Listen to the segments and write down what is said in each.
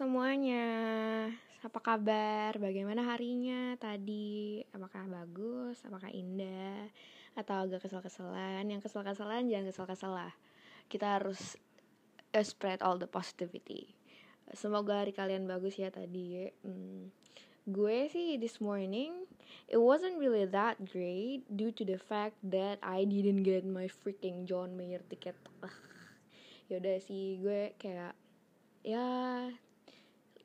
semuanya, apa kabar? Bagaimana harinya tadi? Apakah bagus? Apakah indah? Atau agak kesel-keselan? Yang kesel-keselan jangan kesel-kesel. Kita harus uh, spread all the positivity. Semoga hari kalian bagus ya tadi. Hmm, gue sih this morning it wasn't really that great due to the fact that I didn't get my freaking John Mayer ticket. Yaudah sih gue kayak ya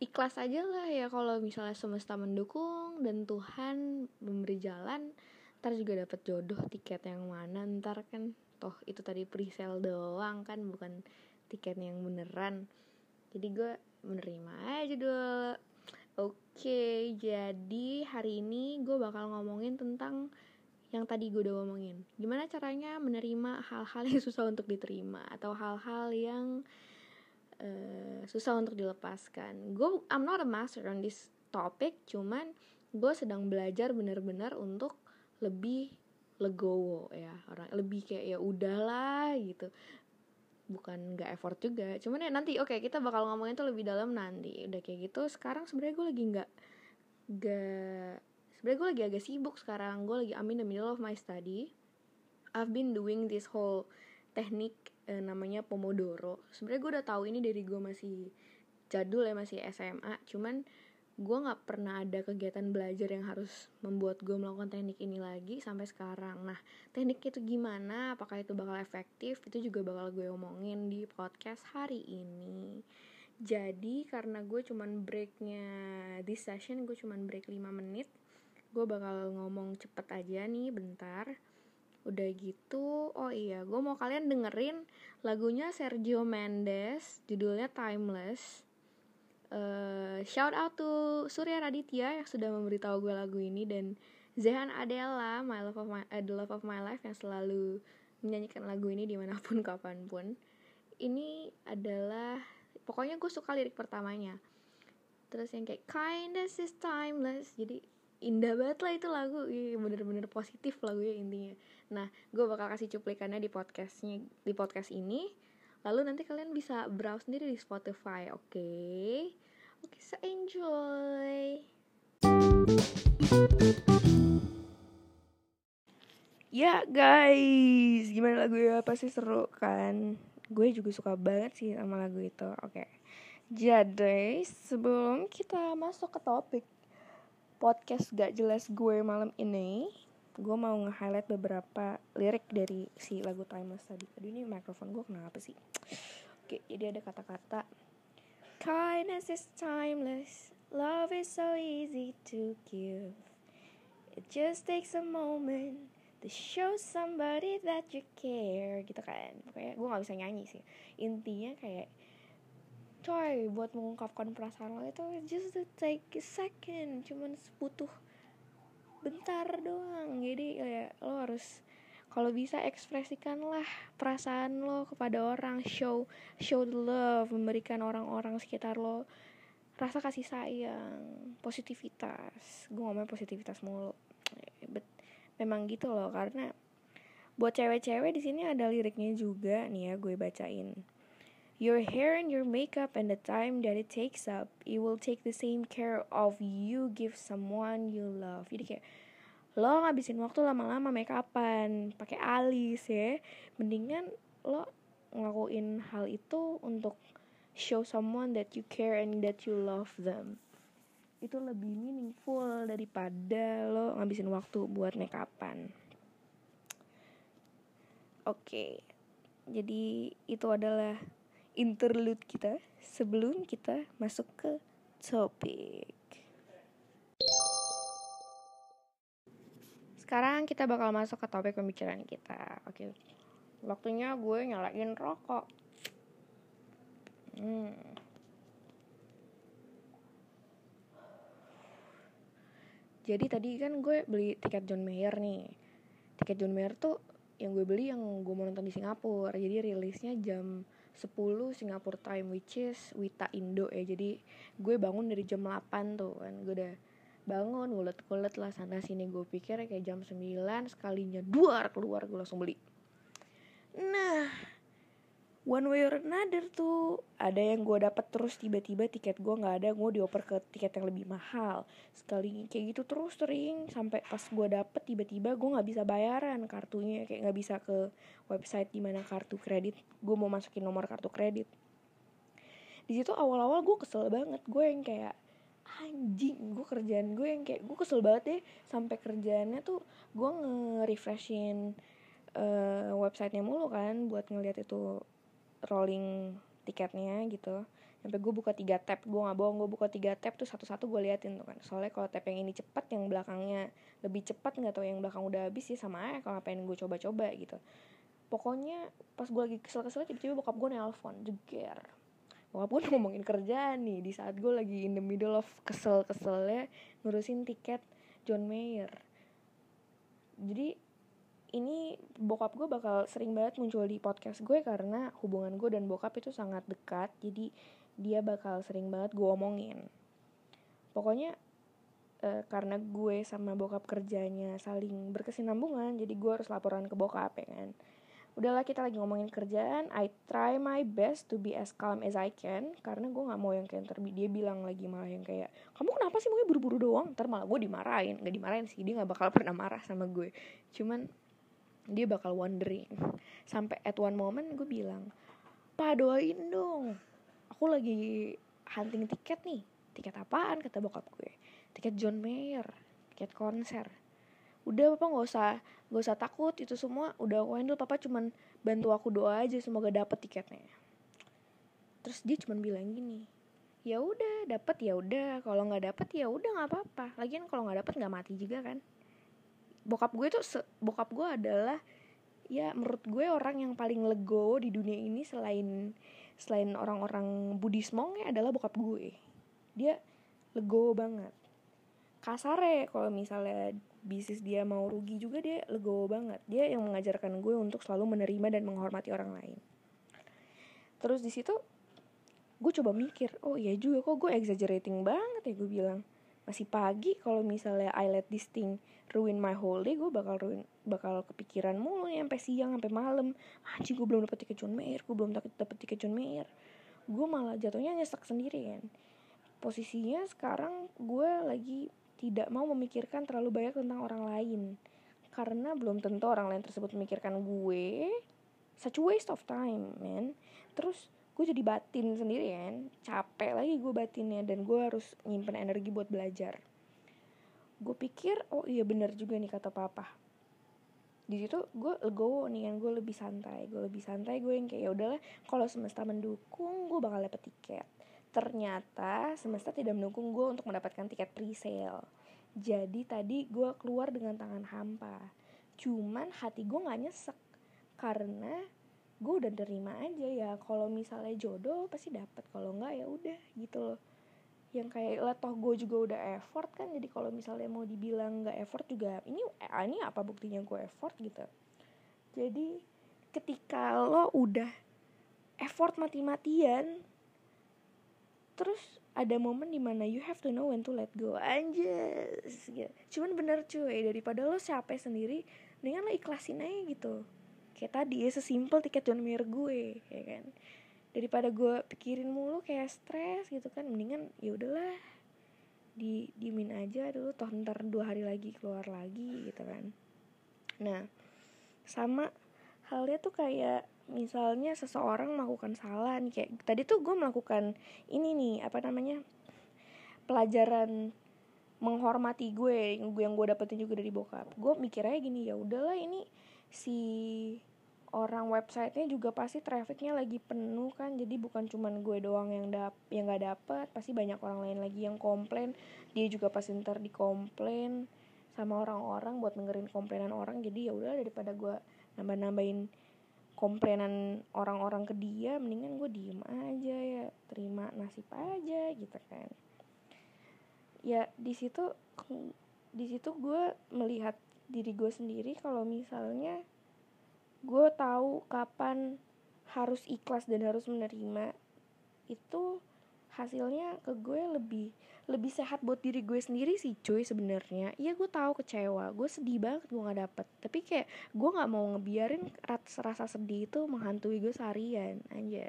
ikhlas aja lah ya kalau misalnya semesta mendukung dan Tuhan memberi jalan ntar juga dapat jodoh tiket yang mana ntar kan toh itu tadi presale doang kan bukan tiket yang beneran. Jadi gue menerima aja dulu oke jadi hari ini gue bakal ngomongin tentang yang tadi gue udah ngomongin gimana caranya menerima hal-hal yang susah untuk diterima atau hal-hal yang uh, susah untuk dilepaskan. Gue I'm not a master on this topic, cuman gue sedang belajar benar-benar untuk lebih legowo ya orang lebih kayak ya udahlah gitu. Bukan nggak effort juga cuman ya nanti oke okay, kita bakal ngomongin tuh lebih dalam nanti. Udah kayak gitu sekarang sebenarnya gue lagi nggak nggak sebenarnya gue lagi agak sibuk sekarang. Gue lagi I'm in the middle of my study. I've been doing this whole teknik eh, namanya Pomodoro. Sebenarnya gue udah tahu ini dari gue masih jadul ya masih SMA cuman gue nggak pernah ada kegiatan belajar yang harus membuat gue melakukan teknik ini lagi sampai sekarang. Nah teknik itu gimana? Apakah itu bakal efektif? Itu juga bakal gue omongin di podcast hari ini. Jadi karena gue cuman breaknya di session gue cuman break 5 menit gue bakal ngomong cepet aja nih bentar Udah gitu, oh iya, gue mau kalian dengerin lagunya Sergio Mendes, judulnya Timeless. Uh, shout out to Surya Raditya yang sudah memberitahu gue lagu ini dan Zehan Adela, My Love of My, uh, The Love of My Life yang selalu menyanyikan lagu ini di mana pun kapan pun. Ini adalah pokoknya gue suka lirik pertamanya. Terus yang kayak kindness is timeless, jadi indah banget lah itu lagu, bener-bener positif lagunya intinya Nah, gue bakal kasih cuplikannya di podcastnya di podcast ini. Lalu nanti kalian bisa browse sendiri di Spotify, oke? Okay? Oke, okay, so enjoy. Ya guys, gimana lagu ya? Pasti seru kan? Gue juga suka banget sih sama lagu itu. Oke. Okay. Jadi, sebelum kita masuk ke topik podcast gak jelas gue malam ini, gue mau nge-highlight beberapa lirik dari si lagu Timeless tadi. Aduh ini mikrofon gue kenapa sih? Oke, jadi ada kata-kata Kindness is timeless, love is so easy to give. It just takes a moment to show somebody that you care gitu kan. Pokoknya gue gak bisa nyanyi sih. Intinya kayak coy buat mengungkapkan perasaan lo itu just to take a second cuman butuh bentar doang. Jadi ya lo harus kalau bisa ekspresikanlah perasaan lo kepada orang show show the love memberikan orang-orang sekitar lo rasa kasih sayang positivitas. Gue ngomongin positivitas mulu. But, memang gitu loh karena buat cewek-cewek di sini ada liriknya juga nih ya gue bacain your hair and your makeup and the time that it takes up, it will take the same care of you give someone you love. Jadi kayak lo ngabisin waktu lama-lama make upan, pakai alis ya. Mendingan lo ngelakuin hal itu untuk show someone that you care and that you love them. Itu lebih meaningful daripada lo ngabisin waktu buat make upan. Oke. Okay. Jadi itu adalah interlude kita sebelum kita masuk ke topik. Sekarang kita bakal masuk ke topik pembicaraan kita. Oke. Waktunya gue nyalain rokok. Hmm. Jadi tadi kan gue beli tiket John Mayer nih. Tiket John Mayer tuh yang gue beli yang gue mau nonton di Singapura. Jadi rilisnya jam 10 Singapore time which is Wita Indo ya. Jadi gue bangun dari jam 8 tuh kan. Gue udah bangun ngulet-ngulet lah sana sini gue pikir kayak jam 9 sekalinya duar keluar gue langsung beli. Nah one way or another tuh. Ada yang gue dapet terus tiba-tiba tiket gue nggak ada gue dioper ke tiket yang lebih mahal. Sekali kayak gitu terus sering sampai pas gue dapet tiba-tiba gue nggak bisa bayaran kartunya kayak nggak bisa ke website di mana kartu kredit. Gue mau masukin nomor kartu kredit. Di situ awal-awal gue kesel banget. Gue yang kayak anjing gue kerjaan gue yang kayak gue kesel banget deh. Sampai kerjaannya tuh gue nge-refreshin uh, websitenya mulu kan buat ngeliat itu rolling tiketnya gitu. Sampai gue buka tiga tab gue nggak bohong gue buka tiga tab tuh satu-satu gue liatin tuh kan. Soalnya kalau tab yang ini cepat yang belakangnya lebih cepat nggak tau yang belakang udah habis sih sama aja kalau ngapain gue coba-coba gitu. Pokoknya pas gue lagi kesel-kesel tiba-tiba bokap gue nelpon jeger. Bokap gue ngomongin kerjaan nih di saat gue lagi in the middle of kesel-keselnya ngurusin tiket John Mayer. Jadi ini bokap gue bakal sering banget muncul di podcast gue karena hubungan gue dan bokap itu sangat dekat jadi dia bakal sering banget gue omongin. Pokoknya eh, karena gue sama bokap kerjanya saling berkesinambungan jadi gue harus laporan ke bokap ya kan? Udahlah kita lagi ngomongin kerjaan. I try my best to be as calm as I can karena gue nggak mau yang kayak ntar dia bilang lagi malah yang kayak kamu kenapa sih maunya buru-buru doang? Ntar malah gue dimarahin. Nggak dimarahin sih dia nggak bakal pernah marah sama gue. Cuman dia bakal wondering. Sampai at one moment gue bilang pak doain dong. Aku lagi hunting tiket nih. Tiket apaan? Kata bokap gue. Tiket John Mayer tiket konser. Udah papa nggak usah nggak usah takut. Itu semua udah aku handle. Papa cuman bantu aku doa aja semoga dapet tiketnya. Terus dia cuman bilang gini ya udah dapet ya udah. Kalau nggak dapet ya udah nggak apa-apa. Lagian kalau nggak dapet nggak mati juga kan bokap gue tuh bokap gue adalah ya menurut gue orang yang paling lego di dunia ini selain selain orang-orang Buddhismongnya adalah bokap gue. Dia lego banget. Kasar ya kalau misalnya bisnis dia mau rugi juga dia legowo banget. Dia yang mengajarkan gue untuk selalu menerima dan menghormati orang lain. Terus di situ gue coba mikir oh iya juga kok gue exaggerating banget ya gue bilang masih pagi kalau misalnya I let this thing ruin my whole day gue bakal ruin bakal kepikiran mulu nih sampai siang sampai malam. Anjing gue belum dapet tiket John Mayer gue belum dapet tiket John Mayer. Gue malah jatuhnya nyesek sendiri kan. Posisinya sekarang gue lagi tidak mau memikirkan terlalu banyak tentang orang lain. Karena belum tentu orang lain tersebut memikirkan gue. Such a waste of time man gue jadi batin sendiri kan capek lagi gue batinnya dan gue harus nyimpen energi buat belajar. Gue pikir oh iya bener juga nih kata papa. Di situ gue legowo nih kan gue lebih santai gue lebih santai. Gue yang kayak ya udahlah kalau semesta mendukung gue bakal dapet tiket. Ternyata semesta tidak mendukung gue untuk mendapatkan tiket pre-sale. Jadi tadi gue keluar dengan tangan hampa. Cuman hati gue nggak nyesek karena gue udah terima aja ya kalau misalnya jodoh pasti dapat kalau nggak ya udah gitu loh. Yang kayak lah toh gue juga udah effort kan jadi kalau misalnya mau dibilang nggak effort juga ini eh, ini apa buktinya gue effort gitu. Jadi ketika lo udah effort mati-matian terus ada momen di mana you have to know when to let go. Anjas gitu. cuman bener cuy daripada lo capek sendiri mendingan lo ikhlasin aja gitu kayak tadi ya sesimpel tiket John Mayer gue ya kan. Daripada gue pikirin mulu kayak stres gitu kan mendingan ya udahlah di dimin aja dulu toh ntar dua hari lagi keluar lagi gitu kan. Nah sama halnya tuh kayak misalnya seseorang melakukan salah nih kayak tadi tuh gue melakukan ini nih apa namanya pelajaran menghormati gue yang gue dapetin juga dari bokap. Gue mikirnya gini ya udahlah ini si orang websitenya juga pasti trafficnya lagi penuh kan. Jadi bukan cuman gue doang yang dap yang nggak dapet pasti banyak orang lain lagi yang komplain. Dia juga pasti ntar dikomplain sama orang-orang buat dengerin komplainan orang. Jadi ya udah daripada gue nambah-nambahin komplainan orang-orang ke dia mendingan gue diem aja ya terima nasib aja gitu kan. Ya di situ di situ gue melihat diri gue sendiri kalau misalnya gue tahu kapan harus ikhlas dan harus menerima itu hasilnya ke gue lebih lebih sehat buat diri gue sendiri sih cuy sebenarnya. Iya gue tahu kecewa gue sedih banget gue nggak dapet. Tapi kayak gue nggak mau ngebiarin rasa sedih itu menghantui gue seharian aja.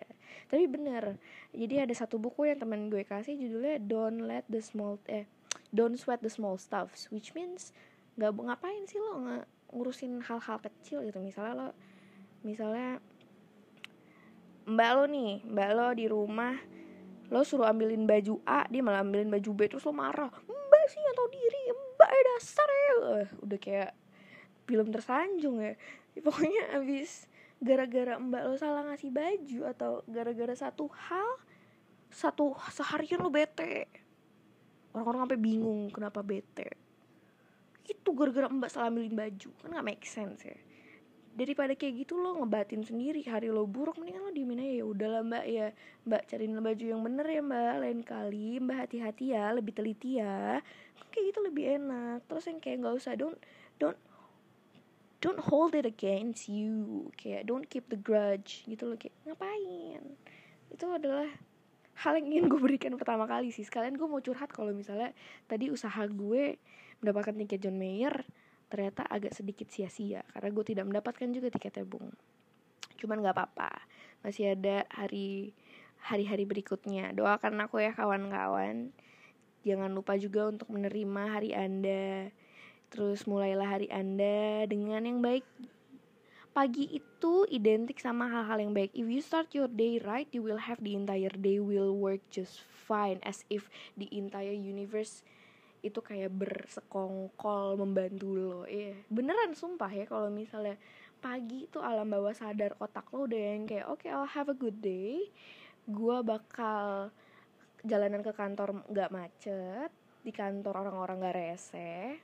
Tapi bener jadi ada satu buku yang temen gue kasih judulnya Don't Let the Small eh Don't Sweat the Small Stuffs which means nggak ngapain sih lo nggak ngurusin hal-hal kecil gitu. Misalnya lo misalnya mbak lo nih mbak lo di rumah lo suruh ambilin baju A dia malah ambilin baju B terus lo marah. Mbak sih atau diri mbak ya dasar ya udah kayak film tersanjung ya. ya pokoknya abis gara-gara mbak lo salah ngasih baju atau gara-gara satu hal satu seharian lo bete. Orang-orang sampai bingung kenapa bete itu gara-gara mbak salah ambilin baju. Kan nggak make sense ya. Daripada kayak gitu lo ngebatin sendiri. Hari lo buruk mendingan lo diemin aja. Ya udahlah mbak. Ya mbak cariin baju yang bener ya mbak. Lain kali mbak hati-hati ya. Lebih teliti ya. Kayak gitu lebih enak. Terus yang kayak nggak usah don't don't don't hold it against you. Kayak don't keep the grudge. Gitu loh. Kayak ngapain? Itu adalah hal yang ingin gue berikan pertama kali sih. Sekalian gue mau curhat kalau misalnya tadi usaha gue mendapatkan tiket John Mayer ternyata agak sedikit sia-sia karena gue tidak mendapatkan juga tiketnya bung. Cuman nggak apa-apa masih ada hari hari-hari berikutnya. Doakan aku ya kawan-kawan. Jangan lupa juga untuk menerima hari anda. Terus mulailah hari anda dengan yang baik. Pagi itu identik sama hal-hal yang baik. If you start your day right, you will have the entire day will work just fine as if the entire universe itu kayak bersekongkol membantu lo. Iya. Beneran sumpah ya kalau misalnya pagi itu alam bawah sadar otak lo udah yang kayak oke okay, I'll have a good day. Gue bakal jalanan ke kantor nggak macet di kantor orang-orang gak rese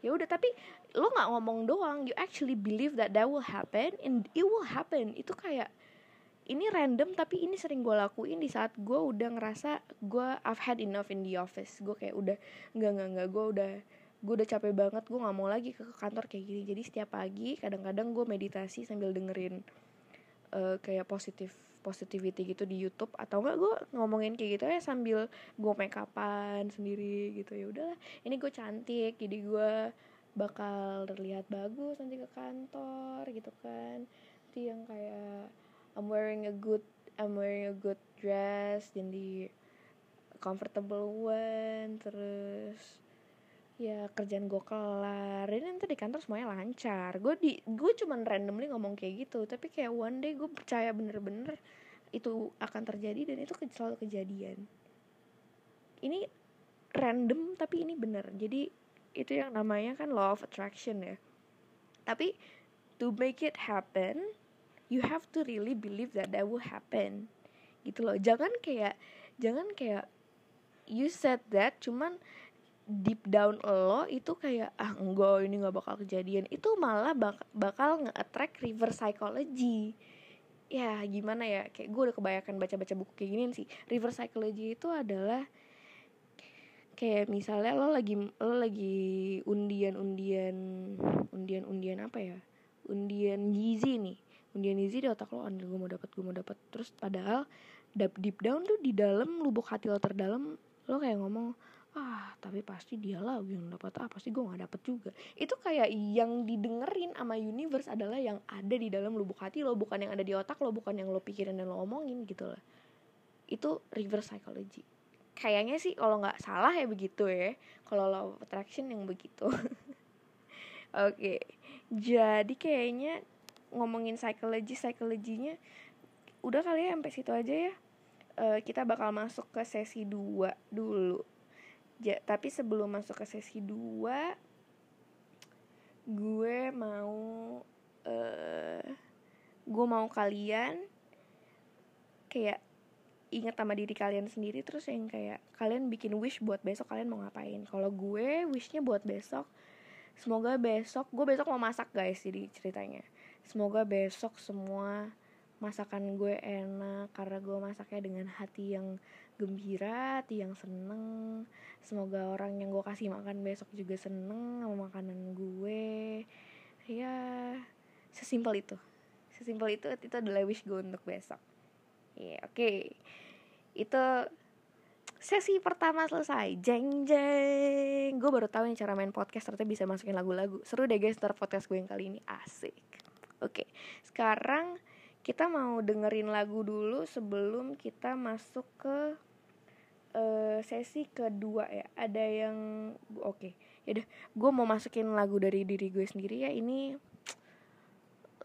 ya udah tapi lo nggak ngomong doang. You actually believe that that will happen and it will happen. Itu kayak ini random tapi ini sering gue lakuin di saat gue udah ngerasa gue I've had enough in the office. Gue kayak udah nggak nggak nggak gue udah gue udah capek banget gue nggak mau lagi ke kantor kayak gini. Jadi setiap pagi kadang-kadang gue meditasi sambil dengerin uh, kayak positif positivity gitu di YouTube. Atau enggak gue ngomongin kayak gitu ya sambil gue make upan sendiri gitu. Ya udahlah ini gue cantik jadi gue bakal terlihat bagus nanti ke kantor gitu kan. Nanti yang kayak I'm wearing a good I'm wearing a good dress jadi comfortable one terus ya kerjaan gue kelar. Ini nanti di kantor semuanya lancar. Gue di gue cuman randomly ngomong kayak gitu tapi kayak one day gue percaya bener-bener itu akan terjadi dan itu selalu kejadian. Ini random tapi ini bener. Jadi itu yang namanya kan law of attraction ya. Tapi to make it happen you have to really believe that that will happen. Gitu loh. Jangan kayak jangan kayak you said that cuman deep down lo itu kayak ah enggak ini nggak bakal kejadian. Itu malah bak bakal nge-attract reverse psychology. Ya gimana ya? Kayak gue udah kebanyakan baca-baca buku kayak gini sih. Reverse psychology itu adalah kayak misalnya lo lagi lo lagi undian undian undian undian apa ya? Undian gizi nih undian easy di otak lo andil gue mau dapat gue mau dapat terus padahal deep down tuh di dalam lubuk hati lo terdalam lo kayak ngomong ah tapi pasti dia lah yang dapat ah pasti gue gak dapet juga. Itu kayak yang didengerin sama universe adalah yang ada di dalam lubuk hati lo bukan yang ada di otak lo bukan yang lo pikirin dan lo omongin gitu lah itu reverse psychology. Kayaknya sih kalau nggak salah ya begitu ya kalau law attraction yang begitu. Oke okay. jadi kayaknya ngomongin psikologi psikologinya udah kali ya sampai situ aja ya. Uh, kita bakal masuk ke sesi 2 dulu. Ja, tapi sebelum masuk ke sesi 2 gue mau uh, gue mau kalian kayak inget sama diri kalian sendiri terus yang kayak kalian bikin wish buat besok kalian mau ngapain. Kalau gue wishnya buat besok semoga besok gue besok mau masak guys jadi ceritanya semoga besok semua masakan gue enak karena gue masaknya dengan hati yang gembira, hati yang seneng. Semoga orang yang gue kasih makan besok juga seneng sama makanan gue. Ya, sesimpel itu. Sesimpel itu itu adalah wish gue untuk besok. Ya, yeah, oke. Okay. Itu sesi pertama selesai jeng jeng gue baru tahu nih cara main podcast ternyata bisa masukin lagu-lagu seru deh guys ntar podcast gue yang kali ini asik oke sekarang kita mau dengerin lagu dulu sebelum kita masuk ke uh, sesi kedua ya. Ada yang oke okay. yaudah. Gue mau masukin lagu dari diri gue sendiri ya. Ini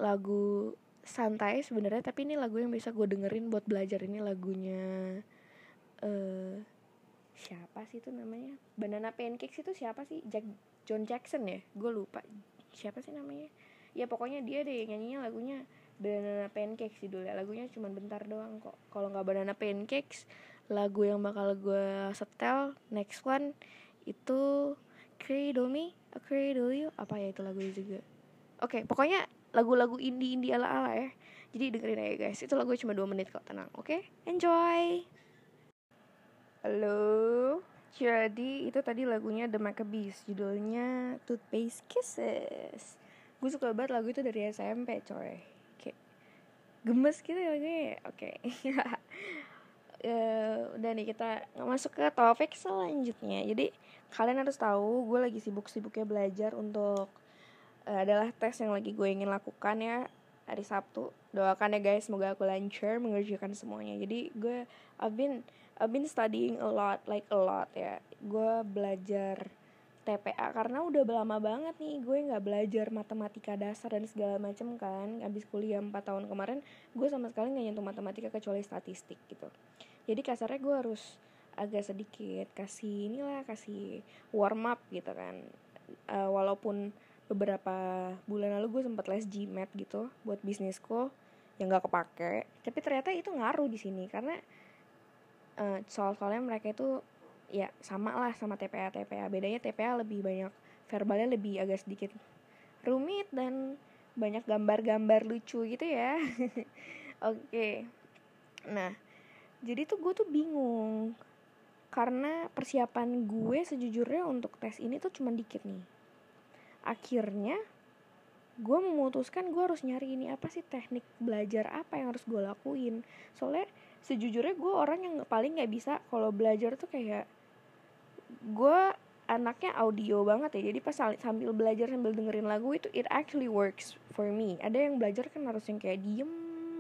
lagu santai sebenarnya tapi ini lagu yang bisa gue dengerin buat belajar ini lagunya uh, siapa sih itu namanya? Banana Pancakes itu siapa sih? Jack John Jackson ya? Gue lupa. Siapa sih namanya ya pokoknya dia deh nyanyinya lagunya Banana Pancakes judulnya. Lagunya cuma bentar doang kok. Kalau nggak Banana Pancakes lagu yang bakal gue setel next one itu Cradle Me, A Cradle You. Apa ya itu lagunya juga? Oke okay, pokoknya lagu-lagu indie indie ala ala ya. Jadi dengerin aja guys. Itu lagu cuma 2 menit kok. Tenang oke? Okay? enjoy! Halo? Jadi itu tadi lagunya The Maccabees. Judulnya Toothpaste Kisses gue suka banget lagu itu dari SMP coy. Kayak gemes gitu ya oke. Okay. uh, udah nih kita masuk ke topik selanjutnya. Jadi kalian harus tahu gue lagi sibuk-sibuknya belajar untuk uh, adalah tes yang lagi gue ingin lakukan ya hari Sabtu. Doakan ya guys semoga aku lancar mengerjakan semuanya. Jadi gue I've been I've been studying a lot like a lot ya. Gue belajar TPA karena udah lama banget nih gue nggak belajar matematika dasar dan segala macam kan. Abis kuliah 4 tahun kemarin gue sama sekali nggak nyentuh matematika kecuali statistik gitu. Jadi kasarnya gue harus agak sedikit kasih inilah kasih warm up gitu kan. Uh, walaupun beberapa bulan lalu gue sempat les GMAT gitu buat bisnisku yang gak kepake. Tapi ternyata itu ngaruh di sini karena uh, soal-soalnya mereka itu ya sama lah sama TPA TPA bedanya TPA lebih banyak verbalnya lebih agak sedikit rumit dan banyak gambar-gambar lucu gitu ya. Oke. Okay. nah jadi tuh gue tuh bingung karena persiapan gue sejujurnya untuk tes ini tuh cuma dikit nih. Akhirnya gue memutuskan gue harus nyari ini apa sih teknik belajar apa yang harus gue lakuin. Soalnya sejujurnya gue orang yang paling nggak bisa kalau belajar tuh kayak gue anaknya audio banget ya. Jadi pas sambil belajar sambil dengerin lagu itu it actually works for me. Ada yang belajar kan harus yang kayak diem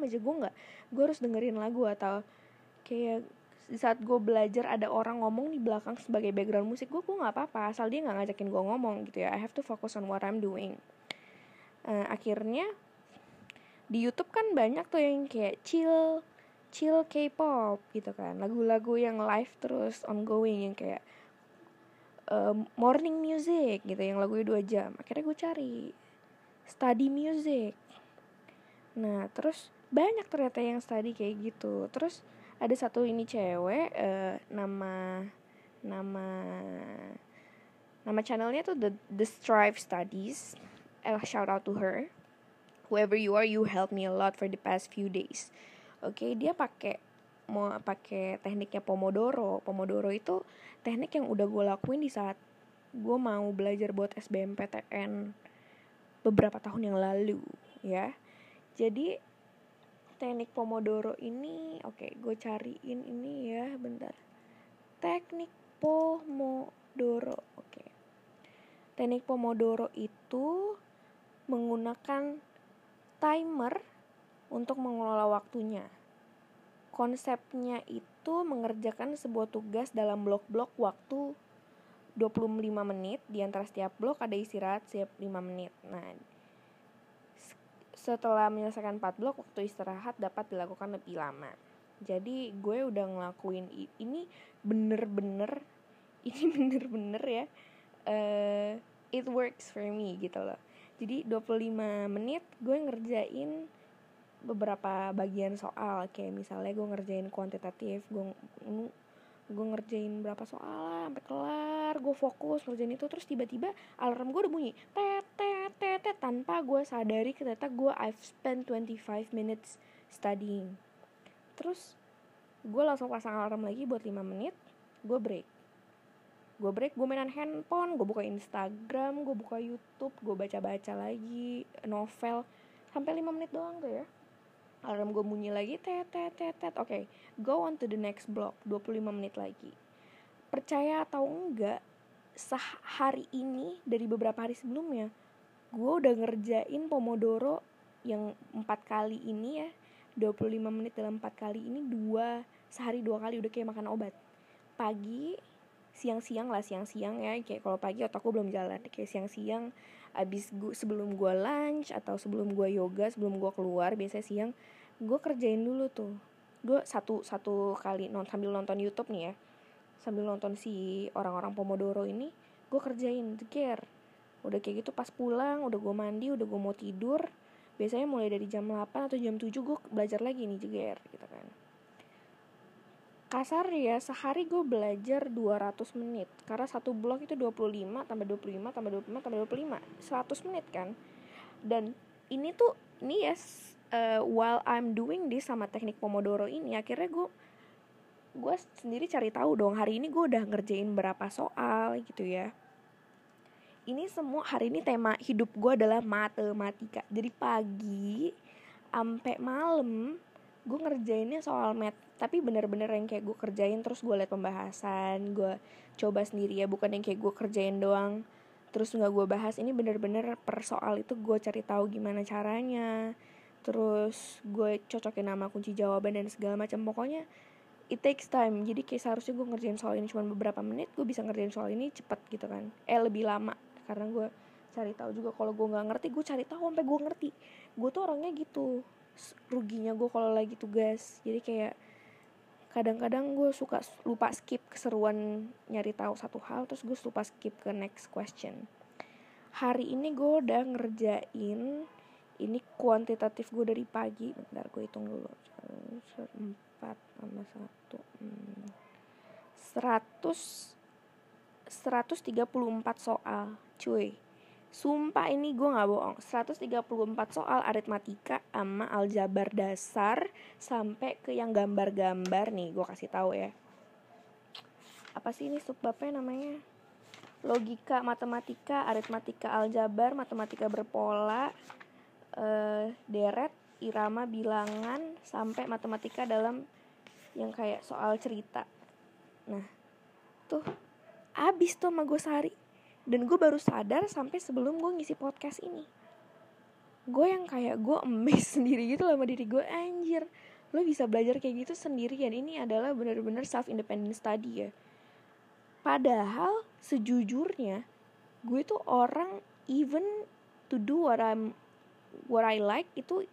aja. Gue nggak gue harus dengerin lagu atau kayak saat gue belajar ada orang ngomong di belakang sebagai background musik gue gue nggak apa-apa. Asal dia nggak ngajakin gue ngomong gitu ya. I have to focus on what I'm doing. Uh, akhirnya di YouTube kan banyak tuh yang kayak chill chill K-pop gitu kan. Lagu-lagu yang live terus ongoing yang kayak uh, morning music gitu yang lagunya dua jam akhirnya gue cari study music nah terus banyak ternyata yang study kayak gitu terus ada satu ini cewek uh, nama nama nama channelnya tuh the the Strive Studies. I'll shout out to her. Whoever you are, you help me a lot for the past few days. Oke, okay, dia pakai mau pakai tekniknya Pomodoro. Pomodoro itu teknik yang udah gue lakuin di saat gue mau belajar buat SBMPTN beberapa tahun yang lalu, ya. Jadi teknik Pomodoro ini oke okay, gue cariin ini ya bentar teknik Pomodoro oke okay. teknik Pomodoro itu menggunakan timer untuk mengelola waktunya konsepnya itu mengerjakan sebuah tugas dalam blok-blok waktu 25 menit di antara setiap blok ada istirahat setiap 5 menit nah setelah menyelesaikan 4 blok, waktu istirahat dapat dilakukan lebih lama. Jadi gue udah ngelakuin ini bener-bener, ini bener-bener ya, uh, it works for me gitu loh. Jadi 25 menit gue ngerjain beberapa bagian soal. Kayak misalnya gue ngerjain kuantitatif, gue gue ngerjain berapa soal sampai kelar gue fokus ngerjain itu terus tiba-tiba alarm gue udah bunyi. Tet tet, tet tanpa gue sadari ternyata gue I've spent 25 minutes studying. Terus gue langsung pasang alarm lagi buat 5 menit gue break. Gue break gue mainan handphone gue buka Instagram gue buka YouTube gue baca-baca lagi novel. Sampai 5 menit doang tuh ya alarm gue bunyi lagi tet tet tet tet. Oke okay, go on to the next block 25 menit lagi. Percaya atau enggak sehari ini dari beberapa hari sebelumnya gue udah ngerjain pomodoro yang empat kali ini ya. 25 menit dalam empat kali ini dua sehari dua kali udah kayak makan obat. Pagi siang-siang lah siang-siang ya. Kayak kalau pagi otak gue belum jalan. Kayak siang-siang abis gue sebelum gue lunch atau sebelum gue yoga sebelum gue keluar biasanya siang gue kerjain dulu tuh. Gue satu satu kali non sambil nonton YouTube nih ya. Sambil nonton si orang-orang Pomodoro ini gue kerjain jeger udah kayak gitu pas pulang udah gue mandi udah gue mau tidur biasanya mulai dari jam 8 atau jam 7 gue belajar lagi nih jeger gitu kan. Kasar ya sehari gue belajar 200 menit. Karena satu blok itu 25 tambah 25 tambah 25 tambah 25 100 menit kan. Dan ini tuh ini ya uh, while I'm doing this sama teknik pomodoro ini akhirnya gue gue sendiri cari tahu dong hari ini gue udah ngerjain berapa soal gitu ya. Ini semua hari ini tema hidup gue adalah matematika. Jadi pagi sampai malam gue ngerjainnya soal math. Tapi bener-bener yang kayak gue kerjain terus gue liat pembahasan gue coba sendiri ya. Bukan yang kayak gue kerjain doang terus nggak gue bahas. Ini bener-bener per soal itu gue cari tahu gimana caranya terus gue cocokin nama kunci jawaban dan segala macam. Pokoknya it takes time. Jadi kayak seharusnya gue ngerjain soal ini cuma beberapa menit gue bisa ngerjain soal ini cepet gitu kan. Eh lebih lama. Karena gue cari tahu juga kalau gue nggak ngerti gue cari tahu sampai gue ngerti. Gue tuh orangnya gitu. Ruginya gue kalau lagi tugas. Jadi kayak kadang-kadang gue suka lupa skip keseruan nyari tahu satu hal terus gue lupa skip ke next question. Hari ini gue udah ngerjain ini kuantitatif gue dari pagi. Bentar gue hitung dulu. Empat tambah satu hmm. seratus seratus tiga puluh empat soal cuy. Sumpah ini gue gak bohong. 134 soal aritmatika sama aljabar dasar Sampai ke yang gambar-gambar. Nih gue kasih tahu ya. Apa sih ini subbabnya namanya? Logika, matematika, aritmatika, aljabar, matematika berpola uh, Deret, irama, bilangan Sampai matematika dalam yang kayak soal cerita. Nah tuh abis tuh sama gue sehari. Dan gue baru sadar sampai sebelum gue ngisi podcast ini. Gue yang kayak gue emes sendiri gitu sama diri gue anjir lo bisa belajar kayak gitu sendirian. Ini adalah benar-benar self independent study ya. Padahal sejujurnya gue tuh orang even to do what I'm what I like itu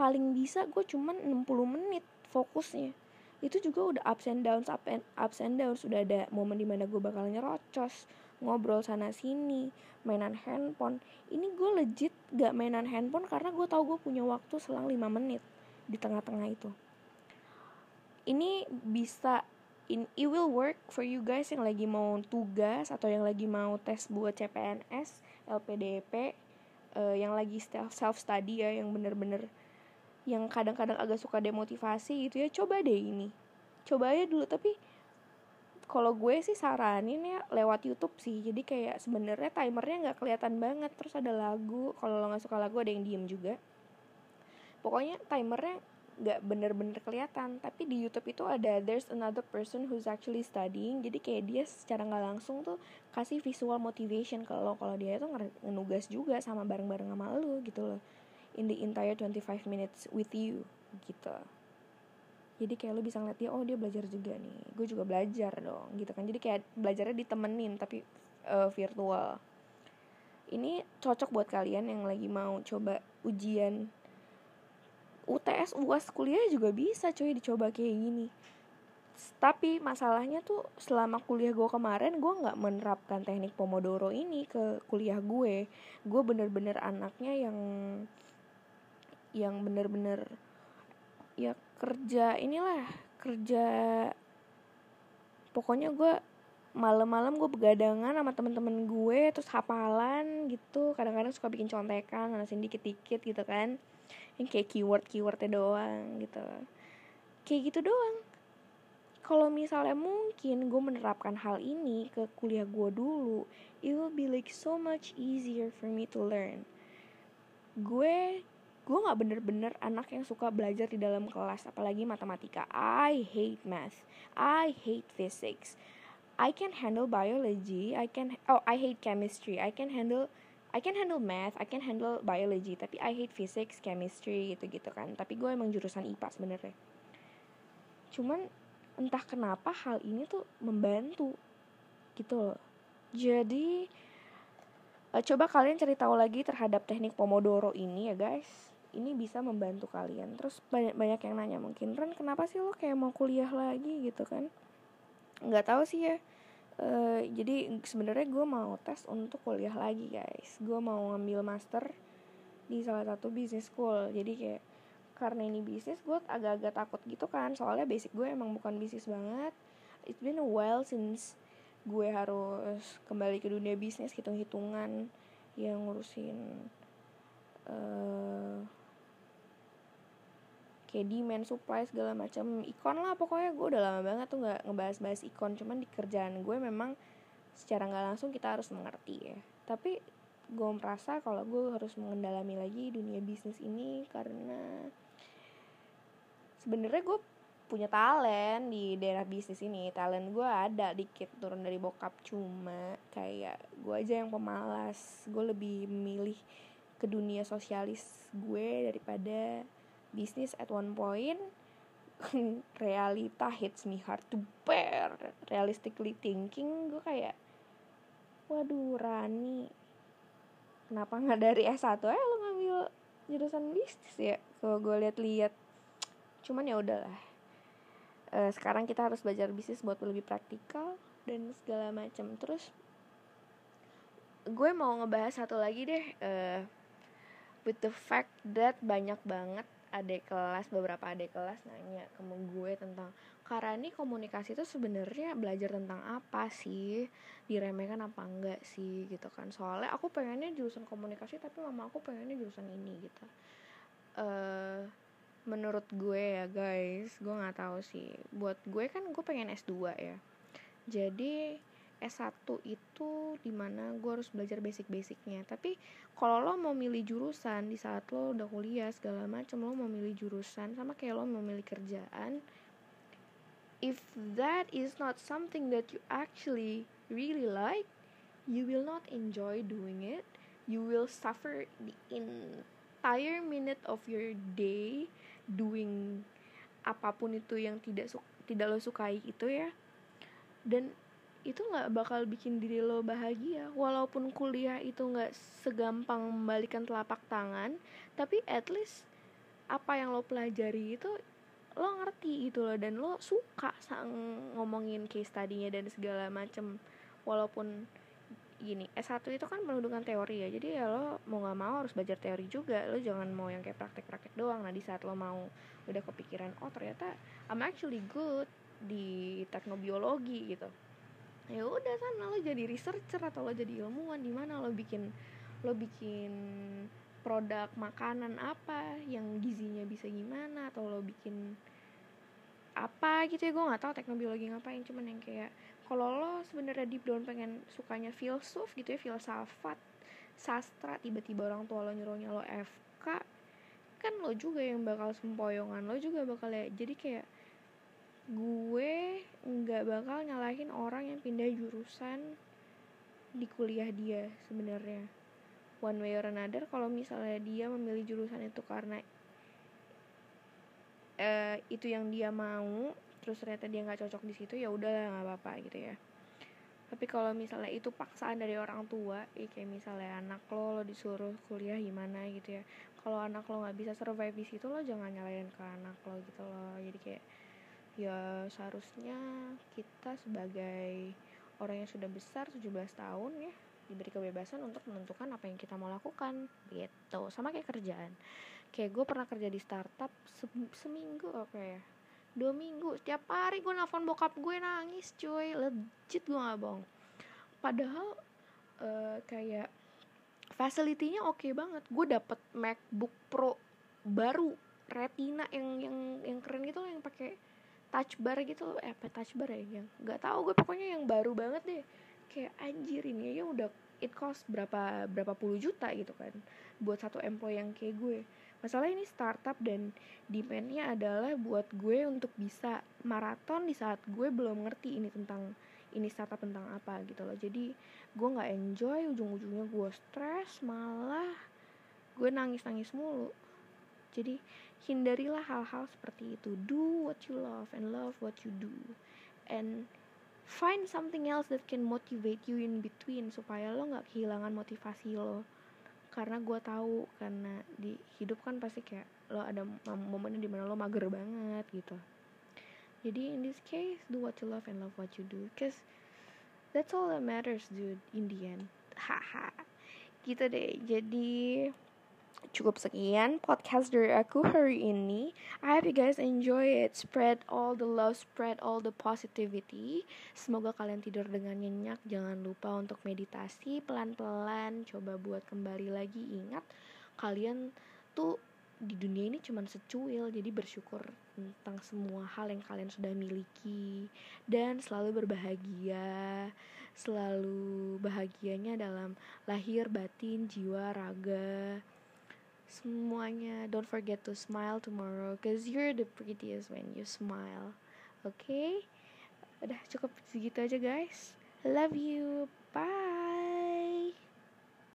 paling bisa gue cuman 60 menit fokusnya. Itu juga udah ups and downs up and ups and downs. Sudah ada momen di mana gue bakal nyerocos ngobrol sana sini mainan handphone. Ini gue legit gak mainan handphone karena gue tau gue punya waktu selang 5 menit di tengah-tengah itu. Ini bisa in, it will work for you guys yang lagi mau tugas atau yang lagi mau tes buat CPNS LPDP uh, yang lagi self study ya yang bener-bener yang kadang-kadang agak suka demotivasi gitu ya coba deh ini. Coba aja dulu tapi kalau gue sih saranin ya lewat YouTube sih. Jadi kayak sebenarnya timernya nggak kelihatan banget terus ada lagu. Kalau lo nggak suka lagu ada yang diem juga. Pokoknya timernya nggak bener-bener kelihatan. Tapi di YouTube itu ada there's another person who's actually studying. Jadi kayak dia secara nggak langsung tuh kasih visual motivation kalau kalau dia itu ngenugas juga sama bareng-bareng sama lo gitu loh. In the entire 25 minutes with you gitu. Jadi kayak lo bisa ngeliat dia oh dia belajar juga nih. Gue juga belajar dong gitu kan. Jadi kayak belajarnya ditemenin tapi uh, virtual. Ini cocok buat kalian yang lagi mau coba ujian UTS UAS kuliah juga bisa cuy dicoba kayak gini. Tapi masalahnya tuh selama kuliah gue kemarin gue nggak menerapkan teknik pomodoro ini ke kuliah gue. Gue bener-bener anaknya yang yang bener-bener ya kerja inilah kerja pokoknya gue malam-malam gue begadangan sama temen-temen gue terus hafalan gitu. Kadang-kadang suka bikin contekan nganasin dikit-dikit gitu kan yang kayak keyword keywordnya doang gitu. Kayak gitu doang. Kalau misalnya mungkin gue menerapkan hal ini ke kuliah gue dulu it will be like so much easier for me to learn. Gue gue nggak bener-bener anak yang suka belajar di dalam kelas apalagi matematika. I hate math. I hate physics. I can handle biology. I can oh I hate chemistry. I can handle I can handle math, I can handle biology, tapi I hate physics, chemistry gitu-gitu kan. Tapi gue emang jurusan IPA sebenarnya. Cuman entah kenapa hal ini tuh membantu gitu loh. Jadi uh, coba kalian cari tahu lagi terhadap teknik Pomodoro ini ya guys. Ini bisa membantu kalian. Terus banyak banyak yang nanya mungkin Ren kenapa sih lo kayak mau kuliah lagi gitu kan? Nggak tahu sih ya uh, jadi sebenarnya gue mau tes untuk kuliah lagi guys. Gue mau ngambil master di salah satu business school. Jadi kayak karena ini bisnis gue agak-agak takut gitu kan. Soalnya basic gue emang bukan bisnis banget. It's been a while since gue harus kembali ke dunia bisnis hitung-hitungan yang ngurusin uh, kayak demand supply segala macam. Ikon lah pokoknya gue udah lama banget tuh nggak ngebahas-bahas ikon. Cuman di kerjaan gue memang secara nggak langsung kita harus mengerti ya. Tapi gue merasa kalau gue harus mengendalami lagi dunia bisnis ini karena sebenarnya gue punya talent di daerah bisnis ini. Talent gue ada dikit turun dari bokap. Cuma kayak gue aja yang pemalas. Gue lebih memilih ke dunia sosialis gue daripada bisnis at one point realita hits me hard to bear. Realistically thinking gue kayak waduh Rani kenapa nggak dari S1 eh lo ngambil jurusan bisnis ya? Kalau gue lihat-lihat cuman ya udahlah. Uh, sekarang kita harus belajar bisnis buat lebih praktikal dan segala macam terus gue mau ngebahas satu lagi deh uh, with the fact that banyak banget adik kelas beberapa adik kelas nanya ke gue tentang Karani komunikasi itu sebenarnya belajar tentang apa sih? Diremehkan apa enggak sih? Gitu kan. Soalnya aku pengennya jurusan komunikasi tapi mama aku pengennya jurusan ini gitu. Uh, menurut gue ya guys gue nggak tahu sih. Buat gue kan gue pengen S2 ya. Jadi S1 itu di mana gue harus belajar basic-basicnya. Tapi kalau lo mau milih jurusan di saat lo udah kuliah segala macam lo mau milih jurusan sama kayak lo mau milih kerjaan if that is not something that you actually really like you will not enjoy doing it. You will suffer the entire minute of your day doing apa pun itu yang tidak tidak lo sukai itu ya. Dan itu nggak bakal bikin diri lo bahagia. Walaupun kuliah itu nggak segampang membalikan telapak tangan tapi at least apa yang lo pelajari itu lo ngerti gitu loh dan lo suka sang ngomongin case study-nya dan segala macem. Walaupun gini S1 itu kan menundukkan teori ya jadi ya lo mau nggak mau harus belajar teori juga. Lo jangan mau yang kayak praktek-praktek doang. Nah di saat lo mau udah kepikiran oh ternyata I'm actually good di teknobiologi gitu ya udah sana lo jadi researcher atau lo jadi ilmuwan di mana lo bikin lo bikin produk makanan apa yang gizinya bisa gimana atau lo bikin apa gitu ya. Gue nggak tahu teknobiologi ngapain cuman yang kayak kalau lo sebenarnya deep down pengen sukanya filsuf gitu ya filsafat sastra tiba-tiba orang tua lo nyuruhnya lo FK kan lo juga yang bakal sempoyongan lo juga bakal ya jadi kayak gue nggak bakal nyalahin orang yang pindah jurusan di kuliah dia sebenarnya. One way or another kalau misalnya dia memilih jurusan itu karena uh, itu yang dia mau terus ternyata dia nggak cocok di situ ya udah nggak apa-apa gitu ya. Tapi kalau misalnya itu paksaan dari orang tua ya kayak misalnya anak lo lo disuruh kuliah gimana gitu ya. Kalau anak lo nggak bisa survive di situ lo jangan nyalain ke anak lo gitu loh. Jadi kayak ya seharusnya kita sebagai orang yang sudah besar 17 tahun ya diberi kebebasan untuk menentukan apa yang kita mau lakukan gitu. Sama kayak kerjaan. Kayak gue pernah kerja di startup se seminggu apa ya. Dua minggu setiap hari gue nelfon bokap gue nangis cuy. Legit gue gak bohong. Padahal uh, kayak facility-nya oke okay banget. Gue dapet MacBook Pro baru Retina yang yang yang keren gitu yang pakai touch bar gitu eh apa touch bar ya yang nggak tahu gue pokoknya yang baru banget deh. Kayak anjir ini ya udah it cost berapa berapa puluh juta gitu kan buat satu employee yang kayak gue. Masalah ini startup dan demandnya adalah buat gue untuk bisa maraton di saat gue belum ngerti ini tentang ini startup tentang apa gitu loh. Jadi gue nggak enjoy ujung-ujungnya gue stres malah gue nangis-nangis mulu. Jadi hindarilah hal-hal seperti itu. Do what you love and love what you do. And find something else that can motivate you in between supaya lo nggak kehilangan motivasi lo. Karena gue tahu karena di hidup kan pasti kayak lo ada momennya di mana lo mager banget gitu. Jadi in this case do what you love and love what you do cause that's all that matters dude in the end. Haha. Gitu deh. Jadi cukup sekian podcast dari aku hari ini. I hope you guys enjoy it. Spread all the love spread all the positivity. Semoga kalian tidur dengan nyenyak. Jangan lupa untuk meditasi pelan-pelan. Coba buat kembali lagi. Ingat kalian tuh di dunia ini cuma secuil. Jadi bersyukur tentang semua hal yang kalian sudah miliki. Dan selalu berbahagia. Selalu bahagianya dalam lahir batin jiwa raga semuanya don't forget to smile tomorrow cause you're the prettiest when you smile okay? udah cukup segitu aja guys. Love you. Bye